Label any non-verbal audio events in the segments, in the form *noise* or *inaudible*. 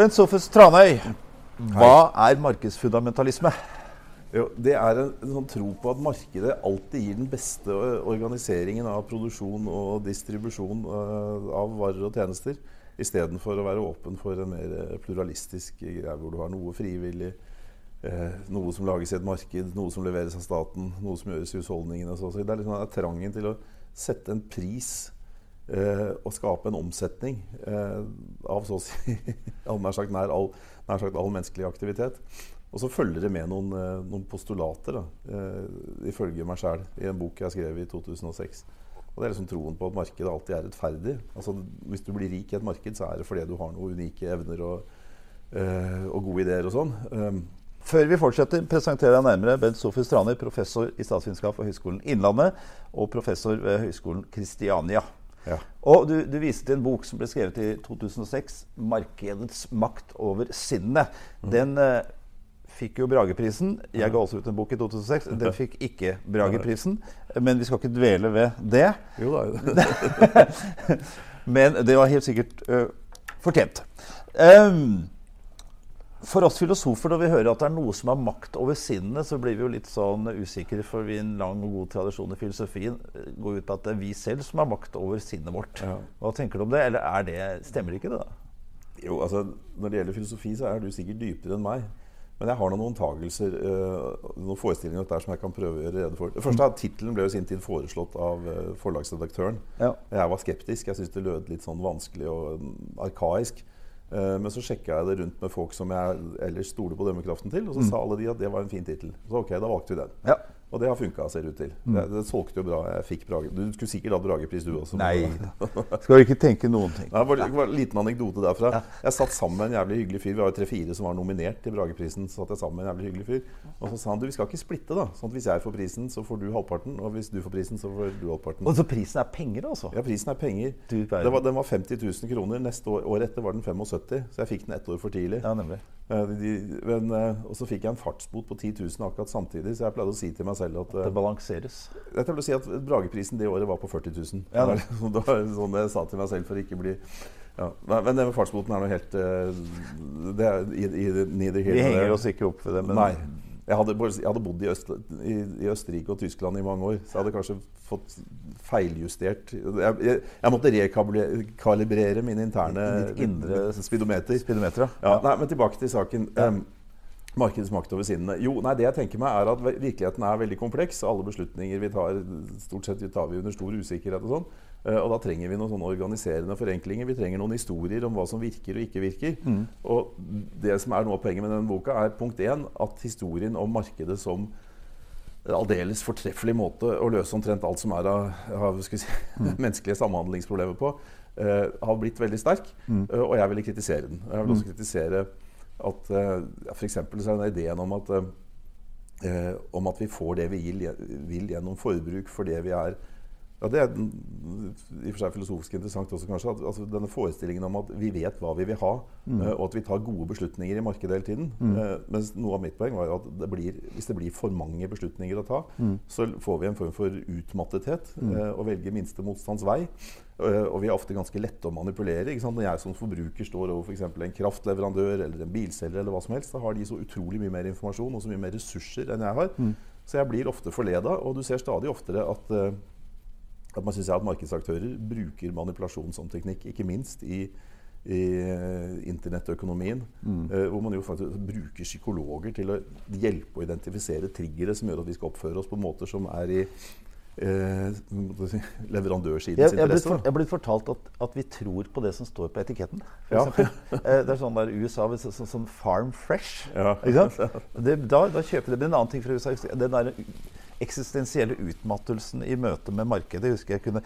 Bent Sofus Tranøy, hva er markedsfundamentalisme? Jo, det er en, en sånn tro på at markedet alltid gir den beste organiseringen av produksjon og distribusjon uh, av varer og tjenester, istedenfor å være åpen for en mer pluralistisk greie hvor du har noe frivillig, uh, noe som lages i et marked, noe som leveres av staten, noe som gjøres i husholdningene. Så, så det er liksom trangen til å sette en pris eh, og skape en omsetning av så å si *laughs* nær sagt nær all, nær sagt all menneskelig aktivitet. Og så følger det med noen, eh, noen postulater, da, eh, ifølge meg sjæl, i en bok jeg skrev i 2006. Og Det er liksom troen på at markedet alltid er rettferdig. Altså, hvis du blir rik i et marked, så er det fordi du har noen unike evner og, eh, og gode ideer og sånn. Um, Før vi fortsetter, presenterer jeg nærmere Bent Sofie Straner, professor i statsvitenskap ved Høgskolen Innlandet og professor ved Høgskolen Kristiania. Ja. Og du, du viste til en bok som ble skrevet i 2006, 'Markedets makt over sinnet'. Mm. Den eh, fikk jo Brageprisen. Jeg ga også ut en bok i 2006. *laughs* Den fikk ikke Brageprisen. Men vi skal ikke dvele ved det. Jo da. *laughs* Men det var helt sikkert uh, fortjent. Um, for oss filosofer, når vi hører at det er noe som har makt over sinnet, så blir vi jo litt sånn usikre, for vi en lang og god tradisjon i filosofien går ut på at det er vi selv som har makt over sinnet vårt. Ja. Hva tenker du om det? Eller er det, stemmer ikke det, da? Jo, altså, Når det gjelder filosofi, så er du sikkert dypere enn meg. Men jeg har noen antagelser, uh, noen forestillinger der som jeg kan prøve å gjøre rede for. Det første er Tittelen ble jo sin tid foreslått av uh, forlagsredaktøren. Ja. Jeg var skeptisk. Jeg syntes det lød litt sånn vanskelig og um, arkaisk. Uh, men så sjekka jeg det rundt med folk som jeg ellers stoler på dømmekraften til, og så sa alle de at det var en fin tittel. Så ok, da valgte vi den. Ja. Og det har funka, ser ut til. Det, det solgte jo bra. Jeg fikk Brage. Du skulle sikkert hatt Bragepris, du også. Nei. *laughs* Skal ikke tenke noen ting. Det var, var en liten anekdote derfra. Jeg satt sammen med en jævlig hyggelig fyr. Vi var jo tre-fire som var nominert til Brageprisen. Så satt jeg sammen med en jævlig hyggelig fyr. Og så sa han du, vi skal ikke splitte, da. Sånn at hvis jeg får prisen, så får du halvparten. Og hvis du får prisen, så får du halvparten. Og så prisen er penger, altså? Ja, prisen er penger. Var, den var 50 000 kroner. Neste år, år etter var den 75 Så jeg fikk den ett år for tidlig. Ja, nemlig. Eh, de, de, men, eh, og så fikk jeg en fartsbot på 10 000 akkurat samtidig, så jeg pleide å si til meg selv at Det eh, balanseres. jeg vil si at Brageprisen det året var på 40 000. Ja, det, var, *laughs* det var sånn jeg sa til meg selv for å ikke bli ja. Men det med fartsboten er noe helt eh, Det er i, i, neither here Vi henger oss ikke opp ved det. Men Nei. Jeg hadde, jeg hadde bodd i, Øst, i, i Østerrike og Tyskland i mange år, så jeg hadde kanskje fått feiljustert Jeg, jeg, jeg måtte rekalibrere min interne indre speedometer. speedometer, ja. Ja, nei, men tilbake til saken. Em, markedets makt over sinnene. Jo, nei, det jeg tenker meg er at Virkeligheten er veldig kompleks. Alle beslutninger vi tar, stort sett tar vi under stor usikkerhet. Og sånn. Eh, og da trenger vi noen sånne organiserende forenklinger. Vi trenger noen historier om hva som virker og ikke virker. Og det som er noe av poenget med denne boka, er punkt én at historien om markedet som aldeles fortreffelig måte å løse omtrent alt som er av, av si, *laughs* menneskelige samhandlingsproblemer på, uh, har blitt veldig sterk. Eh, og jeg ville kritisere den. Jeg vil også kritisere at uh, f.eks. så er den ideen om at, uh, om at vi får det vi vil, vil gjennom forbruk for det vi er ja, Det er i og for seg filosofisk interessant også, kanskje. At, altså, denne forestillingen om at vi vet hva vi vil ha, mm. og at vi tar gode beslutninger i markedet hele tiden. Eh, mens noe av mitt poeng var jo at det blir, hvis det blir for mange beslutninger å ta, så får vi en form for utmattethet eh, og velger minste motstands vei. Eh, og vi er ofte ganske lette å manipulere. Ikke sant? Når jeg som forbruker står over for en kraftleverandør eller en bilselger, eller hva som helst, da har de så utrolig mye mer informasjon og så mye mer ressurser enn jeg har. Så jeg blir ofte forleda, og du ser stadig oftere at eh, at man synes at markedsaktører bruker manipulasjon som teknikk, ikke minst i, i eh, internettøkonomien. Mm. hvor man jo faktisk bruker psykologer til å hjelpe å identifisere triggere som gjør at vi skal oppføre oss på måter som er i eh, si, leverandørsidens Jeg, jeg, er blitt interesse. jeg er blitt fortalt at, at vi tror på det som står på etiketten. For Ja. *laughs* Eh, det er sånn der USA sånn, sånn Farm Fresh. Ja. Det, da, da kjøper de en annen ting fra USA Den der eksistensielle utmattelsen i møte med markedet. Jeg husker jeg kunne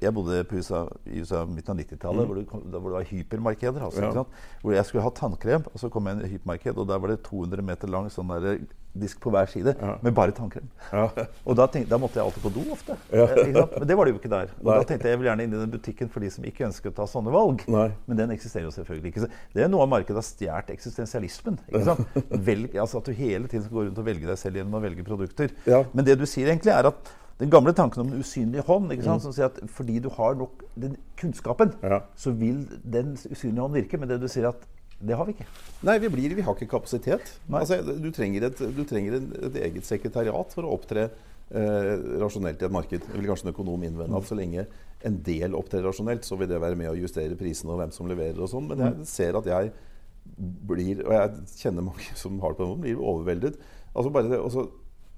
Jeg bodde på USA, i USA midten av 90-tallet, hvor, det hvor det var hypermarkeder. Altså, Mm. Ja. Hvor jeg skulle ha tannkrem, og så kom jeg inn i hypermarked, og der var det 200 meter lang sånn der disk på hver side Ja. med bare tannkrem. Ja. *laughs* Og da, tenkte, da måtte jeg alltid på do ofte. Ja. Eh? Men det var det jo ikke der. Og Nei. da tenkte jeg jeg vil gjerne inn i den butikken for de som ikke ønsker å ta sånne valg. Nei. Men den eksisterer jo selvfølgelig ikke. Så det er noe av markedet har stjålet eksistensialismen. *laughs* Velg, altså at du hele tiden skal gå rundt og velge deg selv gjennom å velge produkter. Men det du sier egentlig er at den gamle tanken om den usynlige hånd, ikke sant? som sier at fordi du har nok den kunnskapen, Ja. så vil den usynlige hånd virke. Men det du sier at det har vi ikke. Nei, vi, blir, vi har ikke kapasitet. Altså, du trenger, et, du trenger en, et eget sekretariat for å opptre eh, rasjonelt i et marked. Det vil kanskje en økonom innvende at så lenge en del opptrer rasjonelt, så vil det være med å justere prisene og hvem som leverer og sånn. Men jeg ser at jeg blir, og jeg kjenner mange *laughs* som har det på den måten, blir overveldet. Altså bare det, og så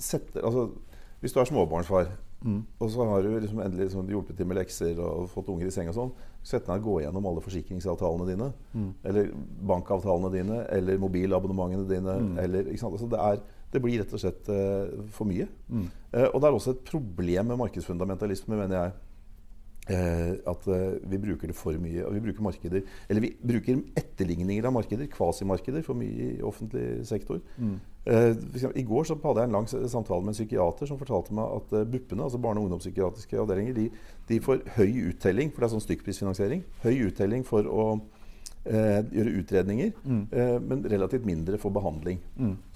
setter, altså, hvis du er småbarnsfar, og så har du liksom endelig sånn, hjulpet til med lekser og fått unger i seng og sånn, sett deg og gå gjennom alle forsikringsavtalene dine. Eller bankavtalene dine, eller mobilabonnementene dine. Eller, ikke sant? Altså, det, er, det blir rett og slett uh, for mye. Eh, og det er også et problem med markedsfundamentalisme, mener jeg. Eh, at eh, vi bruker det for mye. Og vi bruker markeder Eller vi bruker etterligninger av markeder, kvasimarkeder, for mye i offentlig sektor. Eh, for eksempel, I går så hadde jeg en lang samtale med en psykiater som fortalte meg at eh, BUP-ene, altså barne- og ungdomspsykiatriske avdelinger, de, de får høy uttelling, for det er sånn stykkprisfinansiering, høy uttelling for å eh, gjøre utredninger, eh, men relativt mindre for behandling.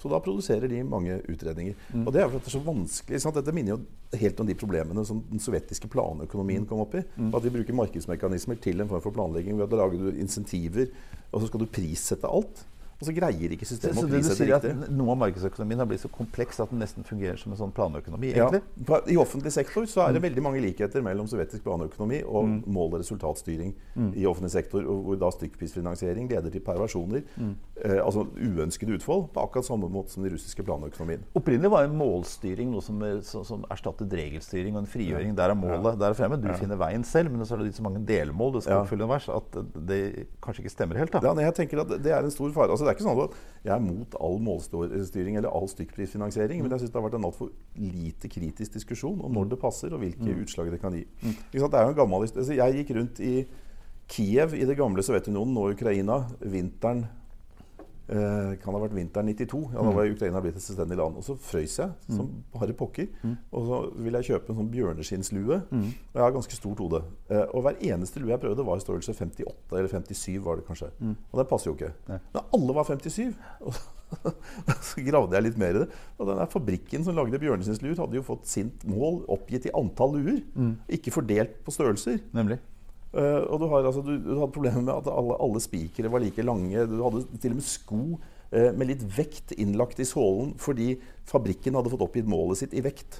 Så da produserer de mange utredninger. Og det er jo at det er så vanskelig. Sant? Dette minner jo helt om de problemene som den sovjetiske planøkonomien kom opp i. At vi bruker markedsmekanismer til en form for planlegging. ved at du lager insentiver, og så skal du prissette alt. Og så greier ikke systemet så å det du sier at riktig. Noe av markedsøkonomien har blitt så kompleks at den nesten fungerer som en sånn planøkonomi? Ja, egentlig? for I offentlig sektor så er det veldig mange likheter mellom sovjetisk planøkonomi og mål- og resultatstyring i offentlig sektor, hvor da stykkprisfinansiering leder til perversjoner, eh, altså uønskede utfall, på akkurat samme måte som den russiske planøkonomien. Opprinnelig var en målstyring noe som, som, som erstattet regelstyring og en frigjøring. Der er målet der er fremme. Du finner veien selv, men så er det så mange delmål du skal Ja. oppfylle underveis at det kanskje ikke stemmer helt. da. Ja, jeg tenker at Det er en stor fare. Altså, det er ikke sånn at jeg er mot all målstyring eller all stykkprisfinansiering, men jeg syns det har vært en altfor lite kritisk diskusjon om når det passer, og hvilke utslag det kan gi. Det er jo en gammel, altså, jeg gikk rundt i Kiev i det gamle Sovjetunionen, nå Ukraina, vinteren eh, kan ha vært vinteren 92. Ja, Da var Ukraina blitt et selvstendig land. Og så frøys jeg som bare pokker. Og så ville jeg kjøpe en sånn bjørneskinslue. Og jeg har ganske stort hode. Eh, og hver eneste lue jeg prøvde, var i størrelse 58 eller 57, var det kanskje. Og det passer jo ikke. Men alle var 57. *laughs* Og så gravde jeg litt mer i det. Og den der fabrikken som lagde bjørneskinnsluer, hadde jo fått sitt mål oppgitt i antall luer. Ikke fordelt på størrelser. Nemlig. Eh, og du, har, altså, du, du hadde problemer med at alle, alle spikere var like lange. Du hadde til og med sko uh, med litt vekt innlagt i sålen fordi fabrikken hadde fått oppgitt målet sitt i vekt.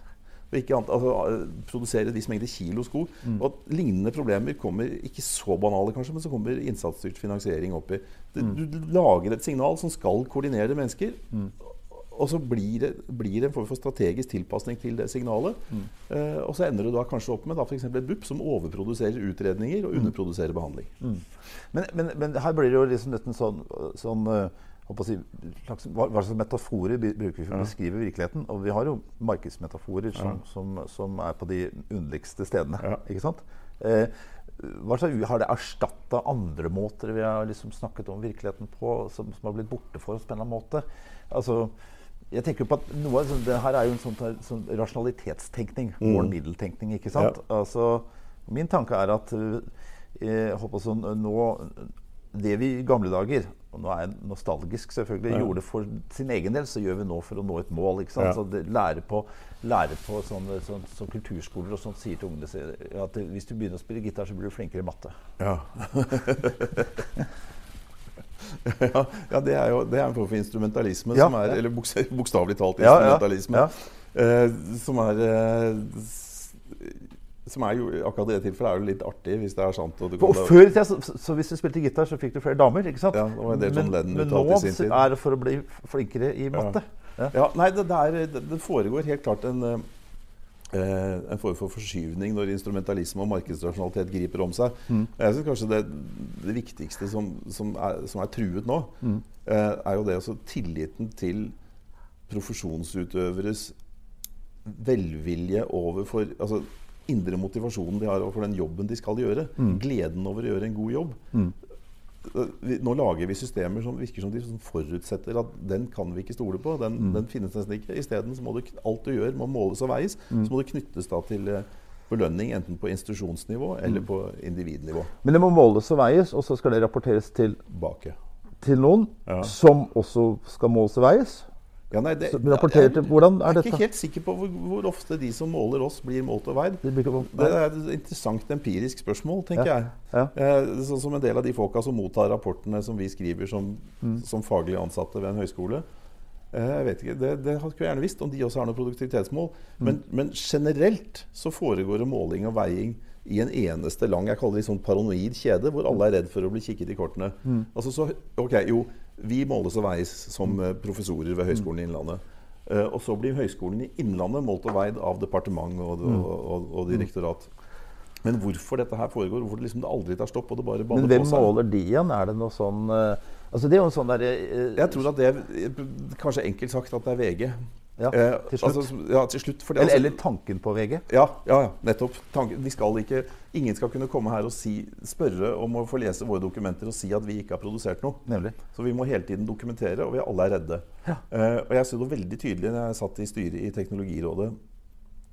Og ikke annet, altså, eh, produsere viss mengde kilo sko. Og at lignende problemer kommer ikke så banale, kanskje, men så kommer innsatsstyrt finansiering oppi. Du, du lager et signal som skal koordinere mennesker. Og så blir det, blir det en form for strategisk tilpasning til det signalet. Eh, og så ender du da kanskje opp med da f.eks. et BUP som overproduserer utredninger og underproduserer behandling. Men, men, men her blir det jo liksom nesten sånn, sånn å si, slags, hva, hva slags metaforer bruker vi for å beskrive virkeligheten? Og vi har jo markedsmetaforer som, som, som er på de underligste stedene. Ja. ikke sant? Eh, har det erstatta andre måter vi har liksom snakket om virkeligheten på, som, som har blitt borte for oss på en eller annen måte? Altså, jeg tenker på at noe av det her er jo en sånn, sånn rasjonalitetstenkning. Mål-middel-tenkning. ikke sant? Altså, min tanke er at eh, jeg håper sånn, nå, det vi i gamle dager og nå er jeg nostalgisk, selvfølgelig. Gjorde for sin egen del, så gjør vi nå for å nå et mål. ikke sant? Ja. Så det, lære på, lære på sånne, sånne, sånne, kulturskoler og sånt sier til ungene at hvis du begynner å spille gitar, så blir du flinkere i matte. Ja. *laughs* *laughs* ja, ja det, er jo, det er en form for instrumentalisme, Ja, som er, eller boks- *laughs* bokstavelig talt instrumentalisme. Eh, som er eh, som er jo, Akkurat i det tilfellet er det litt artig, hvis det er sant. Og du Og før i tida, så, så hvis du spilte gitar, så fikk du flere damer. ikke sant? Ja, det var en del men, Lennon men nå i sin tid. er det for å bli flinkere i matte. Ja. Ja, nei, det, det, er, det, det foregår helt klart en, eh, en form for forskyvning når instrumentalisme og markedsrasjonalitet griper om seg. Jeg synes kanskje det, det viktigste som, som, er, som er truet nå, eh, er jo det også tilliten til profesjonsutøveres velvilje overfor altså indre motivasjonen de har overfor den jobben de skal gjøre. Gleden over å gjøre en god jobb. Vi- Nå lager vi systemer som virker som de som forutsetter at den kan vi ikke stole på. Den, den finnes nesten ikke. Isteden må det, alt du gjør, må måles og veies. Så må det knyttes da til eh, belønning enten på institusjonsnivå eller på individnivå. Men det må måles og veies, og så skal det rapporteres til, Bake. til noen Ja. som også skal måles og veies. Ja, nei, det, som rapporterer til Hvordan er Jeg er ikke helt sikker på hvor, hvor ofte de som måler oss, blir målt og veid. Det Det er et interessant empirisk spørsmål, tenker Ja. jeg. Ja. Eh, sånn som en del av de folka som mottar rapportene som vi skriver som, Mm. som faglig ansatte ved en høyskole. Eh, jeg vet ikke, Det, det skulle jeg gjerne visst, om de også har noe produktivitetsmål. Mm. Men, men generelt så foregår det måling og veiing i en eneste lang jeg kaller det sånn paranoid kjede, hvor alle er redd for å bli kikket i kortene. Mm. Altså så, ok, jo, Vi måles og veies som eh, professorer ved Høgskolen i Innlandet. Eh, og så blir Høgskolen i Innlandet målt og veid av departement og, Mm. og, og, og direktorat. Men hvorfor dette her foregår, hvorfor det liksom aldri tar stopp og det bare baller Men hvem på seg måler de igjen? Er det noe sånn eh, Altså Det er jo en sånn derre eh, Jeg tror at det er kanskje enkelt sagt at det er VG. Ja, Eh, til slutt. Altså, ja, til slutt. fordi eller, altså- eller tanken på VG. Ja, ja, ja, nettopp. Tanken, vi skal ikke, ingen skal kunne komme her og si, spørre om å få lese våre dokumenter og si at vi ikke har produsert noe. Nemlig. Så vi må hele tiden dokumentere, og vi alle er redde. Eh, og jeg så det veldig tydelig når jeg satt i styret i Teknologirådet.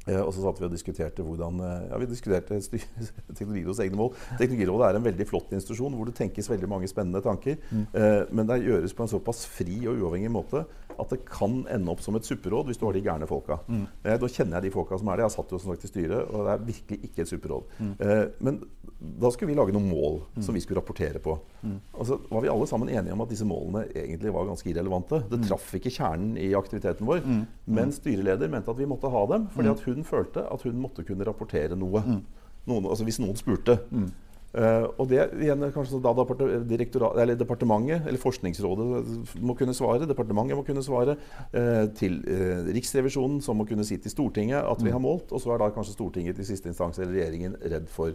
Eh, og så satt vi og diskuterte hvordan eh, Ja, vi diskuterte *laughs* Teknologirådets egne mål. Teknologirådet er en veldig flott institusjon hvor det tenkes veldig mange spennende tanker. Eh, men det gjøres på en såpass fri og uavhengig måte at det kan ende opp som et supperåd hvis du har de gærne folka. Eh, da kjenner jeg de folka som er det. Jeg satt jo som sagt i styret, og det er virkelig ikke et supperåd. Eh, men da skulle vi lage noen mål som vi skulle rapportere på. Og så var vi alle sammen enige om at disse målene egentlig var ganske irrelevante. Det traff ikke kjernen i aktiviteten vår. Men styreleder mente at vi måtte ha dem, fordi at hun følte at hun måtte kunne rapportere noe. Noen, altså hvis noen spurte. Eh, og det igjen kanskje da eller departementet eller Forskningsrådet må kunne svare. Departementet må kunne svare Uh, til uh, Riksrevisjonen, som må kunne si til Stortinget at vi har målt. Og så er da kanskje Stortinget i siste instans eller regjeringen redd for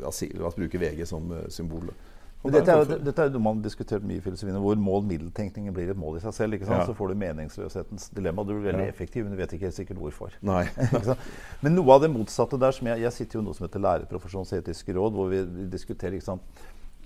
La oss, bruke VG som eh, symbol. Dette er, jo, dette er jo man har diskutert mye i filosofien, hvor mål-middeltenkningen blir et mål i seg selv. ikke sant? Ja. Så får du meningsløshetens dilemma. Du blir veldig Ja. effektiv, men du vet ikke helt sikkert hvorfor. *laughs* Ikke sant? Men noe av det motsatte der som jeg, jeg sitter jo i noe som heter Lærerprofesjonens etiske råd, hvor vi diskuterer ikke sant,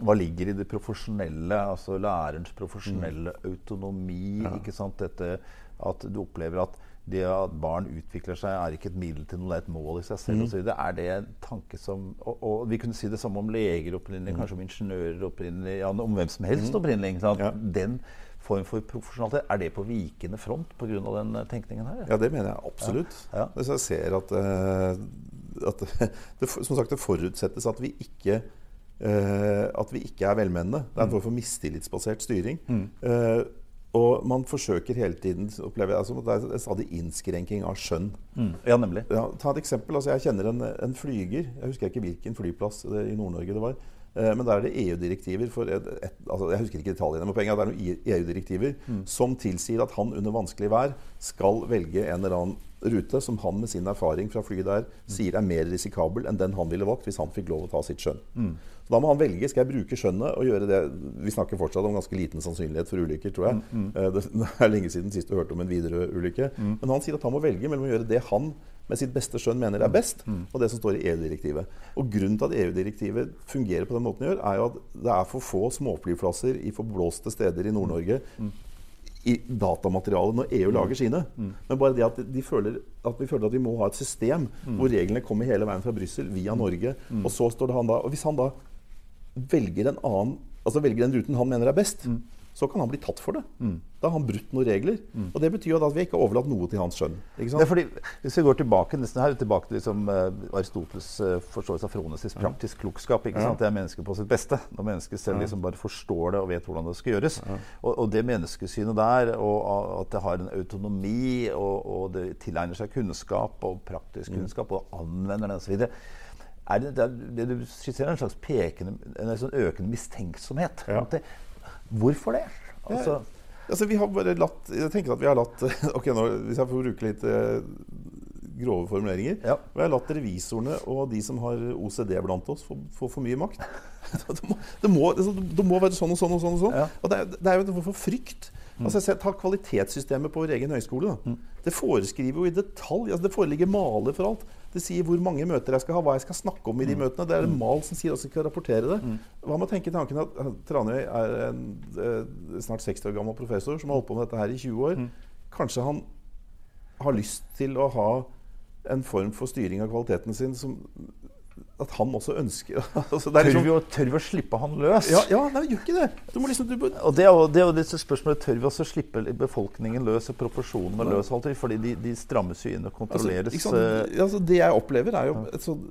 hva ligger i det profesjonelle, altså lærerens profesjonelle autonomi. ikke sant, Dette at du opplever at det at barn utvikler seg, er ikke et middel til noe, det er et mål i seg selv. og så videre. Er det en tanke som og, og vi kunne si det samme om leger opprinnelig, kanskje om ingeniører opprinnelig, ja, om hvem som helst opprinnelig. ikke? Ja. Den form for profesjonalitet, er det på vikende front pga. den eh, tenkningen her? Ja, det mener jeg absolutt. Ja. Altså, jeg ser at, uh, at *laughs* det, Som sagt, det forutsettes at vi ikke uh, at vi ikke er velmenende. Det er en form for mistillitsbasert styring. Eh, og man forsøker hele tiden opplever altså, Det er stadig innskrenking av skjønn. Mm. Ja, nemlig. Ja, ta et eksempel. altså Jeg kjenner en, en flyger. Jeg husker ikke hvilken flyplass det, i Nord-Norge det var. Eh, men der er det EU-direktiver for et, et, altså Jeg husker ikke detaljene, men poenget er at det er noen EU-direktiver som tilsier at han under vanskelig vær skal velge en eller annen rute som han med sin erfaring fra flyet der sier er mer risikabel enn den han ville valgt hvis han fikk lov å ta sitt skjønn. Så da må han velge. Skal jeg bruke skjønnet og gjøre det Vi snakker fortsatt om ganske liten sannsynlighet for ulykker, tror jeg. Mm, Det, det er lenge siden sist du hørte om en Widerøe-ulykke. Men han sier at han må velge mellom å gjøre det han med sitt beste skjønn mener er best, og det som står i EU-direktivet. Og Grunnen til at EU-direktivet fungerer på den måten det gjør, er jo at det er for få småflyplasser i forblåste steder i Nord-Norge i datamaterialet når EU lager sine. Men bare det at, de føler, at vi føler at vi må ha et system hvor reglene kommer hele veien fra Brussel via Norge. Og så står det han da Og hvis han da velger en annen Altså velger den ruten han mener er best, så kan han bli tatt for det. Da har han brutt noen regler. Og det betyr jo at vi ikke har overlatt noe til hans skjønn. Ikke Det fordi, hvis vi går tilbake nesten her, tilbake til liksom, uh, Aristoteles uh, forståelse av Fronesis praktisk klokskap. ikke sant? Det er mennesket på sitt beste. Når mennesket selv liksom bare forstår det og vet hvordan det skal gjøres. Og, og det menneskesynet der, og at det har en autonomi, og, og det tilegner seg kunnskap og praktisk kunnskap, og anvender den osv. Er det, det, du skisserer, en slags pekende, en sånn økende mistenksomhet. Ja. Det, hvorfor det? Altså, Altså, vi har bare latt Jeg tenker at vi har latt *laughs* Ok, nå, Hvis jeg får bruke litt eh, grove formuleringer. Ja. Vi har latt revisorene og de som har OCD blant oss, få få for mye makt. *laughs* Det må, det, må, det må være sånn og sånn og sånn. Og sånn. Ja. Og det, er, det er jo for frykt. Altså, se, ta kvalitetssystemet på vår egen høyskole. Da. Det foreskriver jo i detalj. Altså, det foreligger maler for alt. Det sier hvor mange møter jeg skal ha, hva jeg skal snakke om i de møtene. Det er en mal som sier at jeg skal rapportere det. Hva med å tenke tanken at eh, Tranøy er en eh, snart 60 år gammel professor som har holdt på med dette her i 20 år. Kanskje han har lyst til å ha en form for styring av kvaliteten sin som at han også ønsker *laughs* altså, tør, liksom, vi å, tør, vi å, slippe han løs? Ja, ja nei, gjør ikke det. Liksom, du, og det er jo, det er jo disse spørsmålet Tør vi også slippe befolkningen løs og proporsjonene løs? Fordi de, de, strammes jo inn og altså, kontrolleres. Altså, altså, det jeg opplever, er jo et sånt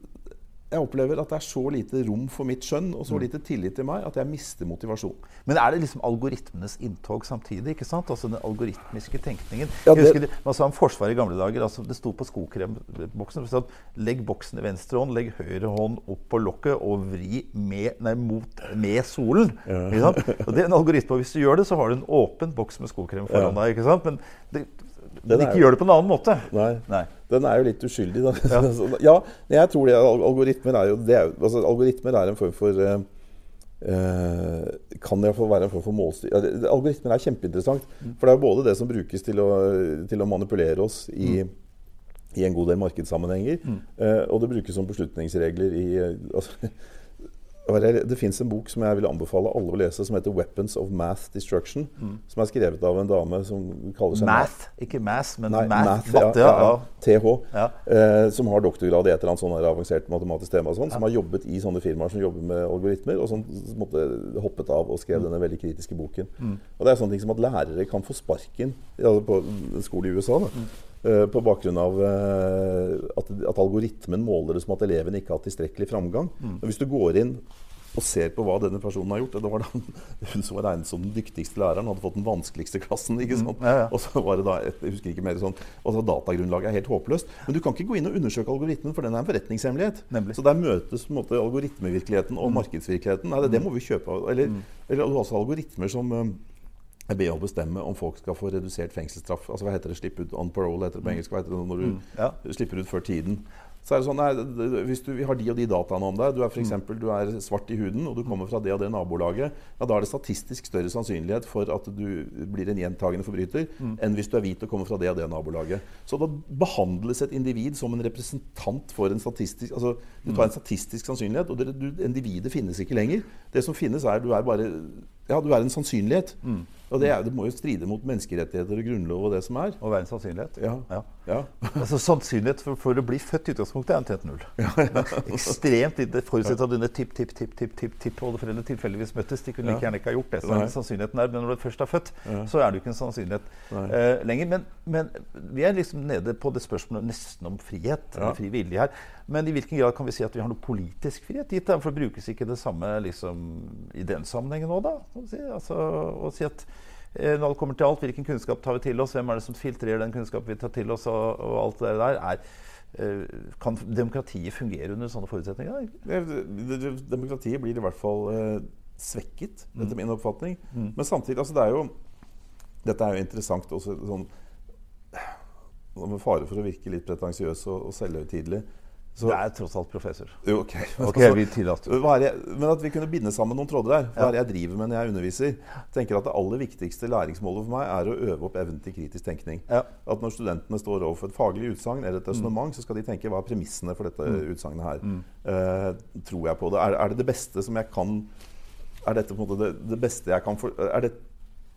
jeg opplever at det er så lite rom for mitt skjønn og så mm. lite tillit til meg at jeg mister motivasjon. Men er det liksom algoritmenes inntog samtidig? ikke sant? Altså Den algoritmiske tenkningen. Ja, det... Jeg husker Man sa om Forsvaret i gamle dager. altså Det sto på skokremboksen det at legg boksen i venstre hånd, legg høyre hånd opp på lokket og vri med, nei, mot, med solen. Ja. Og det er en algoritme. og Hvis du gjør det, så har du en åpen boks med skokrem foran deg. ikke sant? Men det, men ikke gjør det på en annen måte. Nei. Nei. Den er jo litt uskyldig. Ja, *laughs* ja jeg tror det. Algoritmer er jo det er, altså, Algoritmer er en form for uh, kan iallfall være en form for målstyring. Algoritmer er kjempeinteressant. Mm. For det er jo både det som brukes til å, til å manipulere oss i, mm. i, en god del markedssammenhenger, mm. uh, og det brukes som beslutningsregler i altså, *laughs* det fins en bok som jeg vil anbefale alle å lese, som heter 'Weapons of Math Destruction'. Mm. Som er skrevet av en dame som kaller seg Math? Ikke math, men Nei, math. math ja, ja, TH. Ja. Eh, som har doktorgrad i et eller annet sånn avansert matematisk tema. Sånn, som har jobbet i sånne firmaer som jobber med algoritmer, og som måtte hoppet av og skrev mm. denne veldig kritiske boken. Mm. Og Det er sånne ting som at lærere kan få sparken altså på skole i USA. da mm. På bakgrunn av uh, at, at, algoritmen måler det som at eleven ikke har hatt tilstrekkelig framgang. Mm. Hvis du går inn og ser på hva denne personen har gjort Det var da *laughs* hun som var regnet som den dyktigste læreren, hadde fått den vanskeligste klassen. ikke sant? Mm, ja, ja. Og så var det da, jeg husker ikke mer sånn, og så Datagrunnlaget er helt håpløst. Men du kan ikke gå inn og undersøke algoritmen, for den er en forretningshemmelighet. Nemlig. Så der møtes på en måte algoritmevirkeligheten og mm. markedsvirkeligheten. Nei, det, det, må vi kjøpe. Eller, mm. eller også algoritmer som ber å bestemme om folk skal få redusert fengselsstraff. Altså Hva heter det? Slipp ut on parole heter det på mm. engelsk. Hva heter det når du mm, ja. slipper ut før tiden? Så er det sånn, nei, Hvis du, vi har de og de dataene om deg, du er, for mm. eksempel, du er svart i huden og du kommer fra det og det nabolaget, ja, da er det statistisk større sannsynlighet for at du blir en gjentagende forbryter mm. enn hvis du er hvit og kommer fra det og det nabolaget. Så da behandles et individ som en representant for en statistisk altså Du tar en statistisk sannsynlighet, og det, du, individet finnes ikke lenger. Det som finnes, er du er bare ja, du er en sannsynlighet. Mm. Og det, er, det, må jo stride mot menneskerettigheter og grunnlov og det som er. Og være en sannsynlighet? Ja. ja. ja. altså Sannsynlighet for, for, å bli født i utgangspunktet er en tett null. Ja, Ekstremt lite. Forutsatt at dine tipp-tipp-tipp-tipp-tipp-oldeforeldre tilfeldigvis møttes. De kunne like gjerne ikke ha gjort det. Så er sannsynligheten er, Men når du først er født, så er du ikke en sannsynlighet uh, lenger. Men, men, vi er liksom nede på det spørsmålet nesten om frihet. Fri vilje her. Men i hvilken grad kan vi si at vi har noe politisk frihet gitt? For brukes ikke det samme liksom, i den sammenhengen òg, da? Altså, å si at når det kommer til alt, hvilken kunnskap tar vi til oss? Hvem er det som filtrerer den kunnskapen vi tar til oss? Og, og alt det der er, eh, Kan demokratiet fungere under sånne forutsetninger? Demokratiet blir i hvert fall eh, svekket, etter mm. min oppfatning. Mm. Men samtidig altså det er jo, Dette er jo interessant også sånn Med fare for å virke litt pretensiøs og, og selvhøytidelig. Så, det er tross alt professor. Jo, ok. *laughs* okay vi tillater. men at vi kunne binde sammen noen tråder der. Hva er det jeg driver med når jeg underviser? Tenker at Det aller viktigste læringsmålet for meg er å øve opp evnen til kritisk tenkning. Ja. At Når studentene står overfor et faglig utsagn eller et resonnement, mm. så skal de tenke hva er premissene for dette mm. utsagnet her. Mm. Uh, tror jeg på det? Er, er, det det beste som jeg kan Er dette på en måte det, det beste jeg kan for, er, det,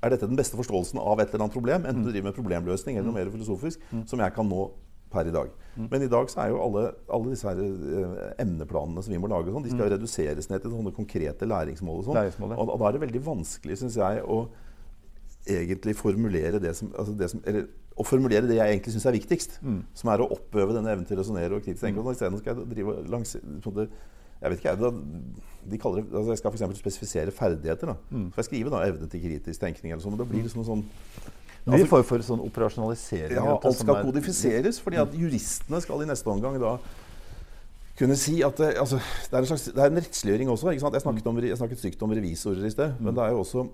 er dette den beste forståelsen av et eller annet problem, enten mm. du driver med problemløsning eller noe mm. mer filosofisk, som jeg kan nå per i dag. Mm. Men i dag så er jo alle, alle disse her, eh, emneplanene som vi må lage, sånn, de skal mm. reduseres ned til sånne konkrete læringsmål. Og, sånn. og, og da er det veldig vanskelig, syns jeg, å egentlig formulere det som, altså det som eller, å formulere det jeg egentlig syns er viktigst. Mm. Som er å oppøve denne evnen til å resonnere og kritisk tenke. Mm. Isteden skal jeg drive langs det, jeg vet ikke, jeg, de kaller det, altså jeg skal f.eks. spesifisere ferdigheter. da. Mm. Så jeg skriver da evne til kritisk tenkning. eller sånn, men da blir det sånn, sånn det altså, for, for sånn operasjonalisering. Ja, alt skal kodifiseres. fordi at juristene skal i neste omgang da kunne si at det, altså, det, er, en slags, det er en rettsliggjøring også. Jeg snakket, om, jeg snakket stygt om revisorer i sted. Men det er jo også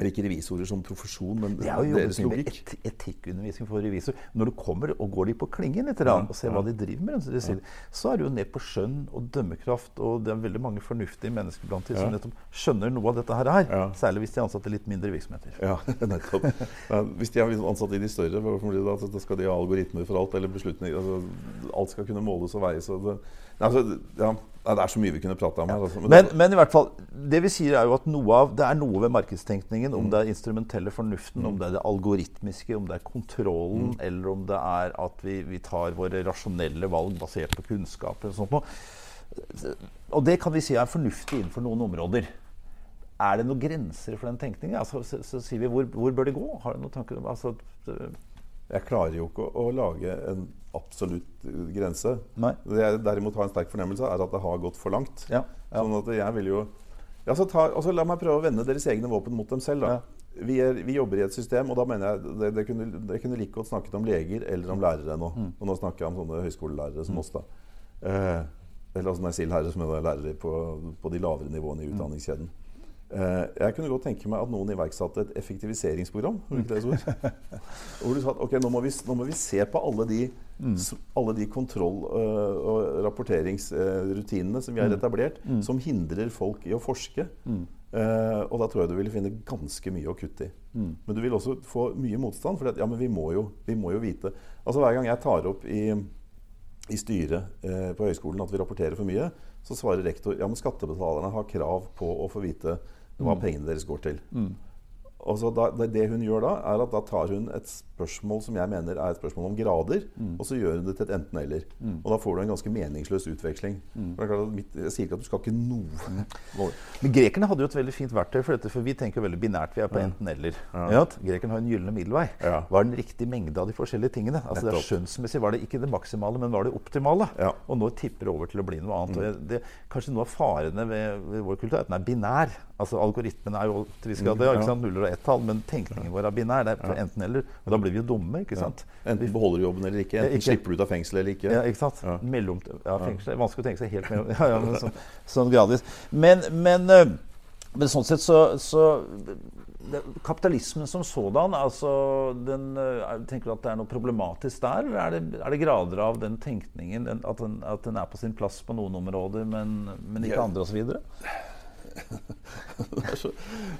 eller ikke revisorer som profesjon, men deres logikk. det er jo jobbet med Et, etikkundervisning for revisor. Når du kommer og går de på klingen litt ja, og ser hva de driver med, så, sier, så er det jo ned på skjønn og dømmekraft. Og det er veldig mange fornuftige mennesker blant dem som nettopp skjønner noe av dette her. Særlig hvis de er ansatt i litt mindre virksomheter. Ja, *laughs* nettopp. hvis de er ansatt i de større? Da skal de ha algoritmer for alt, eller beslutninger altså, Alt skal kunne måles og veies. Og det, altså, ja, det er så mye vi kunne prata om her. Altså. Men, men, men, i hvert fall, det vi sier er jo at av, det er noe ved markedstenkningen, om mm. det er instrumentelle fornuften, mm. om det er det algoritmiske, om det er kontrollen, mm. eller om det er at vi, vi, tar våre rasjonelle valg basert på kunnskap. eller sånt noe. Og det kan vi si er fornuftig innenfor noen områder. Er det noen grenser for den tenkningen? Altså, så, så, sier vi hvor, hvor, bør det gå? Har du noen tanker om altså, Jeg klarer jo ikke å, å lage en absolutt grense. Nei. Det jeg derimot har en sterk fornemmelse er at det har gått for langt. Ja, ja. Sånn at jeg vil jo ja, så ta, altså, La meg prøve å vende deres egne våpen mot dem selv. da. Vi, er, vi jobber i et system, og da mener jeg det, det kunne, det kunne like godt snakket om leger eller om lærere nå. Mm. Og nå snakker jeg om sånne høyskolelærere som oss. da. Eh, eller altså når jeg sier lærere, som er lærere på, på de lavere nivåene i utdanningskjeden. Eh, jeg kunne godt tenke meg at noen iverksatte et effektiviseringsprogram. *laughs* Hvor du sa at okay, nå må vi, nå må vi se på alle de, mm. alle de kontroll- øh, og rapporteringsrutinene som vi har etablert, som hindrer folk i å forske. Eh, og da tror jeg du ville finne ganske mye å kutte i. Men du vil også få mye motstand, for ja, vi må, jo, vi må jo vite Altså Hver gang jeg tar opp i, i styret eh, på høyskolen at vi rapporterer for mye, så svarer rektor ja, men skattebetalerne har krav på å få vite hva pengene deres går til. Og så da, det- det hun gjør da, er at da tar hun et spørsmål som jeg mener er et spørsmål om grader, og så gjør hun det til et enten-eller. Og da får du en ganske meningsløs utveksling. Det at mitt, jeg sier ikke at du skal ikke noe *laughs* Men grekerne hadde jo et veldig fint verktøy for dette, for vi tenker veldig binært. Vi er på enten-eller. Ja. Grekerne har en gyllen middelvei. Ja. Hva er den riktige mengde av de forskjellige tingene? Altså det er Skjønnsmessig var det ikke det maksimale, men var det optimale? Ja. Og nå tipper det over til å bli noe annet. Jeg- det, kanskje noe av farene ved, ved vår kultur er at den er binær. Altså Algoritmen er jo til viss grad det, ikke sant? nuller og ett-tall, men tenkningen vår er binær. Det er enten-eller. Og da blir vi jo dumme, ikke sant? Enten beholder du jobben eller ikke. Enten ikke- slipper du ut av fengsel eller ikke. Ja, ikke sant? Ja. Mellom, ja, fengsel. Er vanskelig å tenke seg helt mellom. Ja, ja, men sånn, sånn gradvis. Men, men, men, men sånn sett så, så det, Kapitalismen som sådan, altså den, Tenker du at det er noe problematisk der? Eller er det, er det grader av den tenkningen, den, at, den, at den er på sin plass på noen områder, men, men ikke Ja. andre, osv.? Det er så,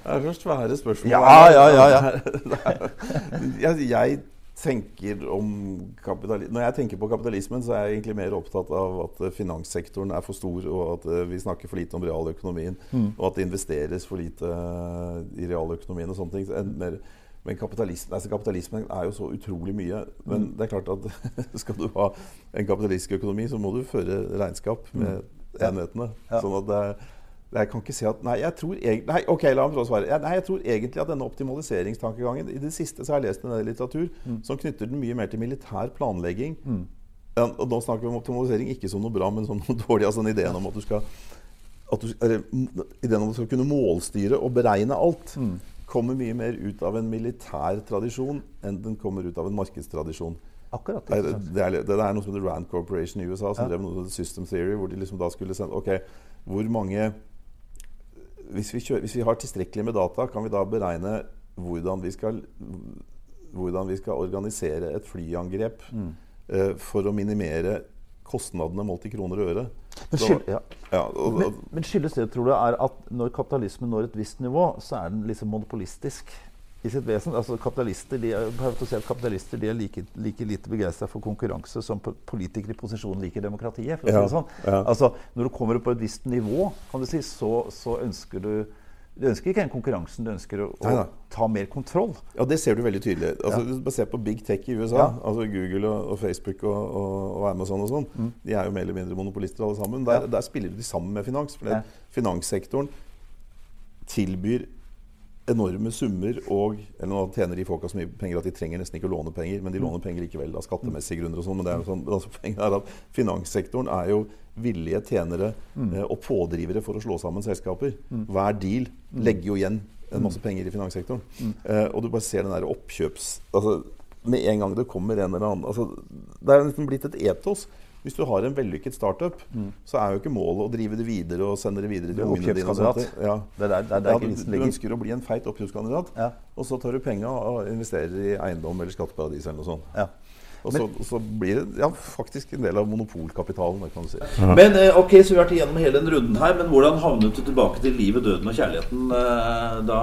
det er så svære spørsmål. Ja, ja, ja, ja. *laughs* jeg, jeg tenker om Når jeg tenker på kapitalismen, så er jeg egentlig mer opptatt av at eh, finanssektoren er for stor, og at eh, vi snakker for lite om realøkonomien, og at det investeres for lite eh, i realøkonomien og sånne ting. Så mer, men kapitalismen, altså kapitalismen er jo så utrolig mye. Men det er klart at *laughs* skal du ha en kapitalistisk økonomi, så må du føre regnskap med enhetene. Ja. Sånn at det er jeg kan ikke si at Nei, jeg tror egentlig Nei, ok, la meg prøve å svare. Nei, jeg tror egentlig at denne optimaliseringstankegangen I det siste så har jeg lest en del litteratur som knytter den mye mer til militær planlegging. Ja, og da snakker vi om optimalisering ikke som noe bra, men som noe *laughs* dårlig. Altså den ideen om at du skal at du, eller, ideen om at du skal kunne målstyre og beregne alt, kommer mye mer ut av en militær tradisjon enn den kommer ut av en markedstradisjon. Akkurat. Det, sant? det, er, det er noe som heter Rand Corporation i USA, som drev noe som System Theory, hvor de liksom da skulle sende Ok, hvor mange hvis vi, kjører, hvis vi har tilstrekkelig med data, kan vi da beregne hvordan vi skal, hvordan vi skal organisere et flyangrep eh, for å minimere kostnadene målt i kroner og øre. Men, skyld, ja. ja, og, men, men skyldes det, tror du, er at når kapitalismen når et visst nivå, så er den liksom monopolistisk i sitt vesen? Altså kapitalister de er, kapitalister de er like, like lite begeistra for konkurranse som politikere i posisjon liker demokratiet. for å si Ja, det sånn. ja. Altså, når du kommer opp på et visst nivå, kan du si, så, så ønsker du Du ønsker ikke den konkurransen, du ønsker å, Nei, nei. ta mer kontroll. ja, det ser du veldig tydelig. Altså, bare ser på big tech i USA, Ja. altså Google og, og Facebook og, og, og Amazon og sånn. De er jo mer eller mindre monopolister alle sammen. Der, Ja. der spiller de sammen med finans. For Ja. finanssektoren tilbyr enorme summer og Eller nå tjener de folka så mye penger at de trenger nesten ikke å låne penger, men de låner penger likevel av skattemessige grunner og sånn. Men det er jo sånn, altså, *laughs* finanssektoren er jo villige tjenere eh, og pådrivere for å slå sammen selskaper. Hver deal legger jo igjen en masse penger i finanssektoren. Eh, og du bare ser den der oppkjøps... Altså, med en gang det kommer en eller annen altså, Det er nesten blitt et etos. Hvis du har en vellykket startup, så er jo ikke målet å drive det videre og sende det videre til ungene dine. Ja. Det er der, det er der Ja, du, du ønsker å bli en feit oppkjøpskandidat, Ja. og så tar du penga og investerer i eiendom eller skatteparadis eller noe sånt. Ja. Og så, så blir det ja, faktisk en del av monopolkapitalen. kan du si. Men eh, ok, så vi har vært igjennom hele den runden her, men hvordan havnet du tilbake til livet, døden og kjærligheten eh, da?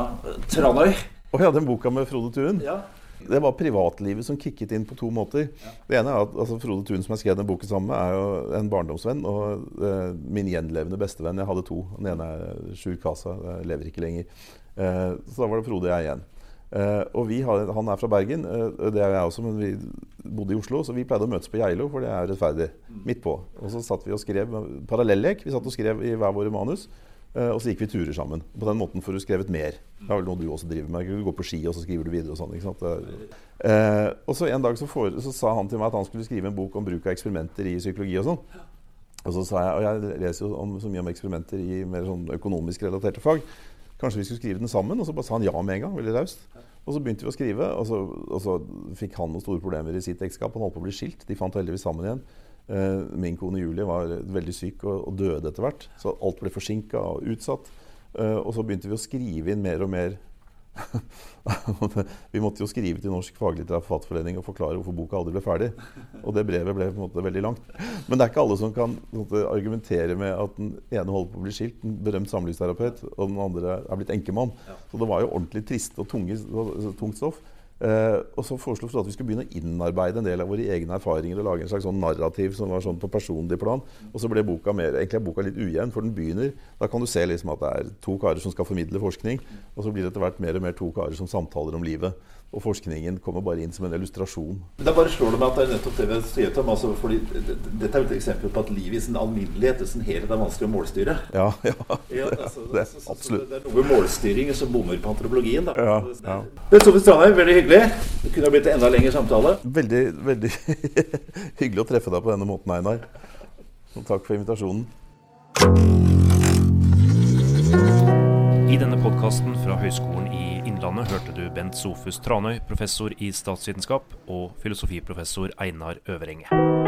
Tranøy? Og ja, den boka med Frode Thun Ja. Det var privatlivet som kicket inn på to måter. Det ene er at altså, Frode Thun, som jeg skrev den boken sammen med, er jo en barndomsvenn og uh, min gjenlevende bestevenn. Jeg hadde to. Den ene er Sjur Kasa, jeg lever ikke lenger. Uh, så da var det Frode og jeg igjen. Uh, og vi har, Han er fra Bergen, uh, det er jeg også, men vi bodde i Oslo. Så vi pleide å møtes på Geilo, for det er rettferdig. Midt på. Og så satt vi og skrev parallellek. Vi satt og skrev i hver våre manus. Eh, og så gikk vi turer sammen. På den måten får du skrevet mer. Det er vel noe du også driver med. Du går på ski, og så skriver du videre og sånn. ikke sant? Eh, og så en dag så, for, så, sa han til meg at han skulle skrive en bok om bruk av eksperimenter i psykologi og sånn. Og så sa jeg, og jeg leser jo om, så mye om eksperimenter i mer sånn økonomisk relaterte fag. Kanskje vi skulle skrive den sammen? Og så bare sa han ja med en gang. veldig raust. Og så begynte vi å skrive, og så, og så, fikk han noen store problemer i sitt ekteskap. Han holdt på å bli skilt. De fant heldigvis sammen igjen. Uh, min kone Julie var veldig syk og, og døde etter hvert. Så alt ble forsinka og utsatt. Uh, og så begynte vi å skrive inn mer og mer *laughs* vi måtte jo skrive til Norsk faglitterær forfatterforening og forklare hvorfor boka aldri ble ferdig. Og det brevet ble på en måte veldig langt. Men det er ikke alle som kan måte, argumentere med at den ene holder på å bli skilt, en berømt samlivsterapeut, og den andre er blitt enkemann. Så det var jo ordentlig trist og tunge, tungt stoff. Uh, og så foreslo vi at vi skulle begynne å innarbeide en del av våre egne erfaringer og lage en slags sånn narrativ som var sånn på personlig plan. Og så ble boka mer, egentlig er boka litt ujevn, for den begynner Da kan du se liksom at det er to karer som skal formidle forskning, og så blir det etter hvert mer og mer to karer som samtaler om livet. Og forskningen kommer bare inn som en illustrasjon. Da bare slår det meg at det er nettopp det vi sier til altså, fordi Dette er et eksempel på at livet i sin alminnelighet i sin helhet er vanskelig å målstyre. Ja, ja, ja altså, det, så, så, absolutt. Så det er noe målstyring som bommer på antropologien. Da. Ja, ja. Sofie Strandheim, veldig hyggelig. Det kunne ha blitt en enda lengre samtale. Veldig, veldig *laughs* hyggelig å treffe deg på denne måten, Einar. Og takk for invitasjonen. I denne podkasten fra Høgskolen i Innlandet hørte du Bent Sofus Tranøy, professor i statsvitenskap, og filosofiprofessor Einar Øverenge.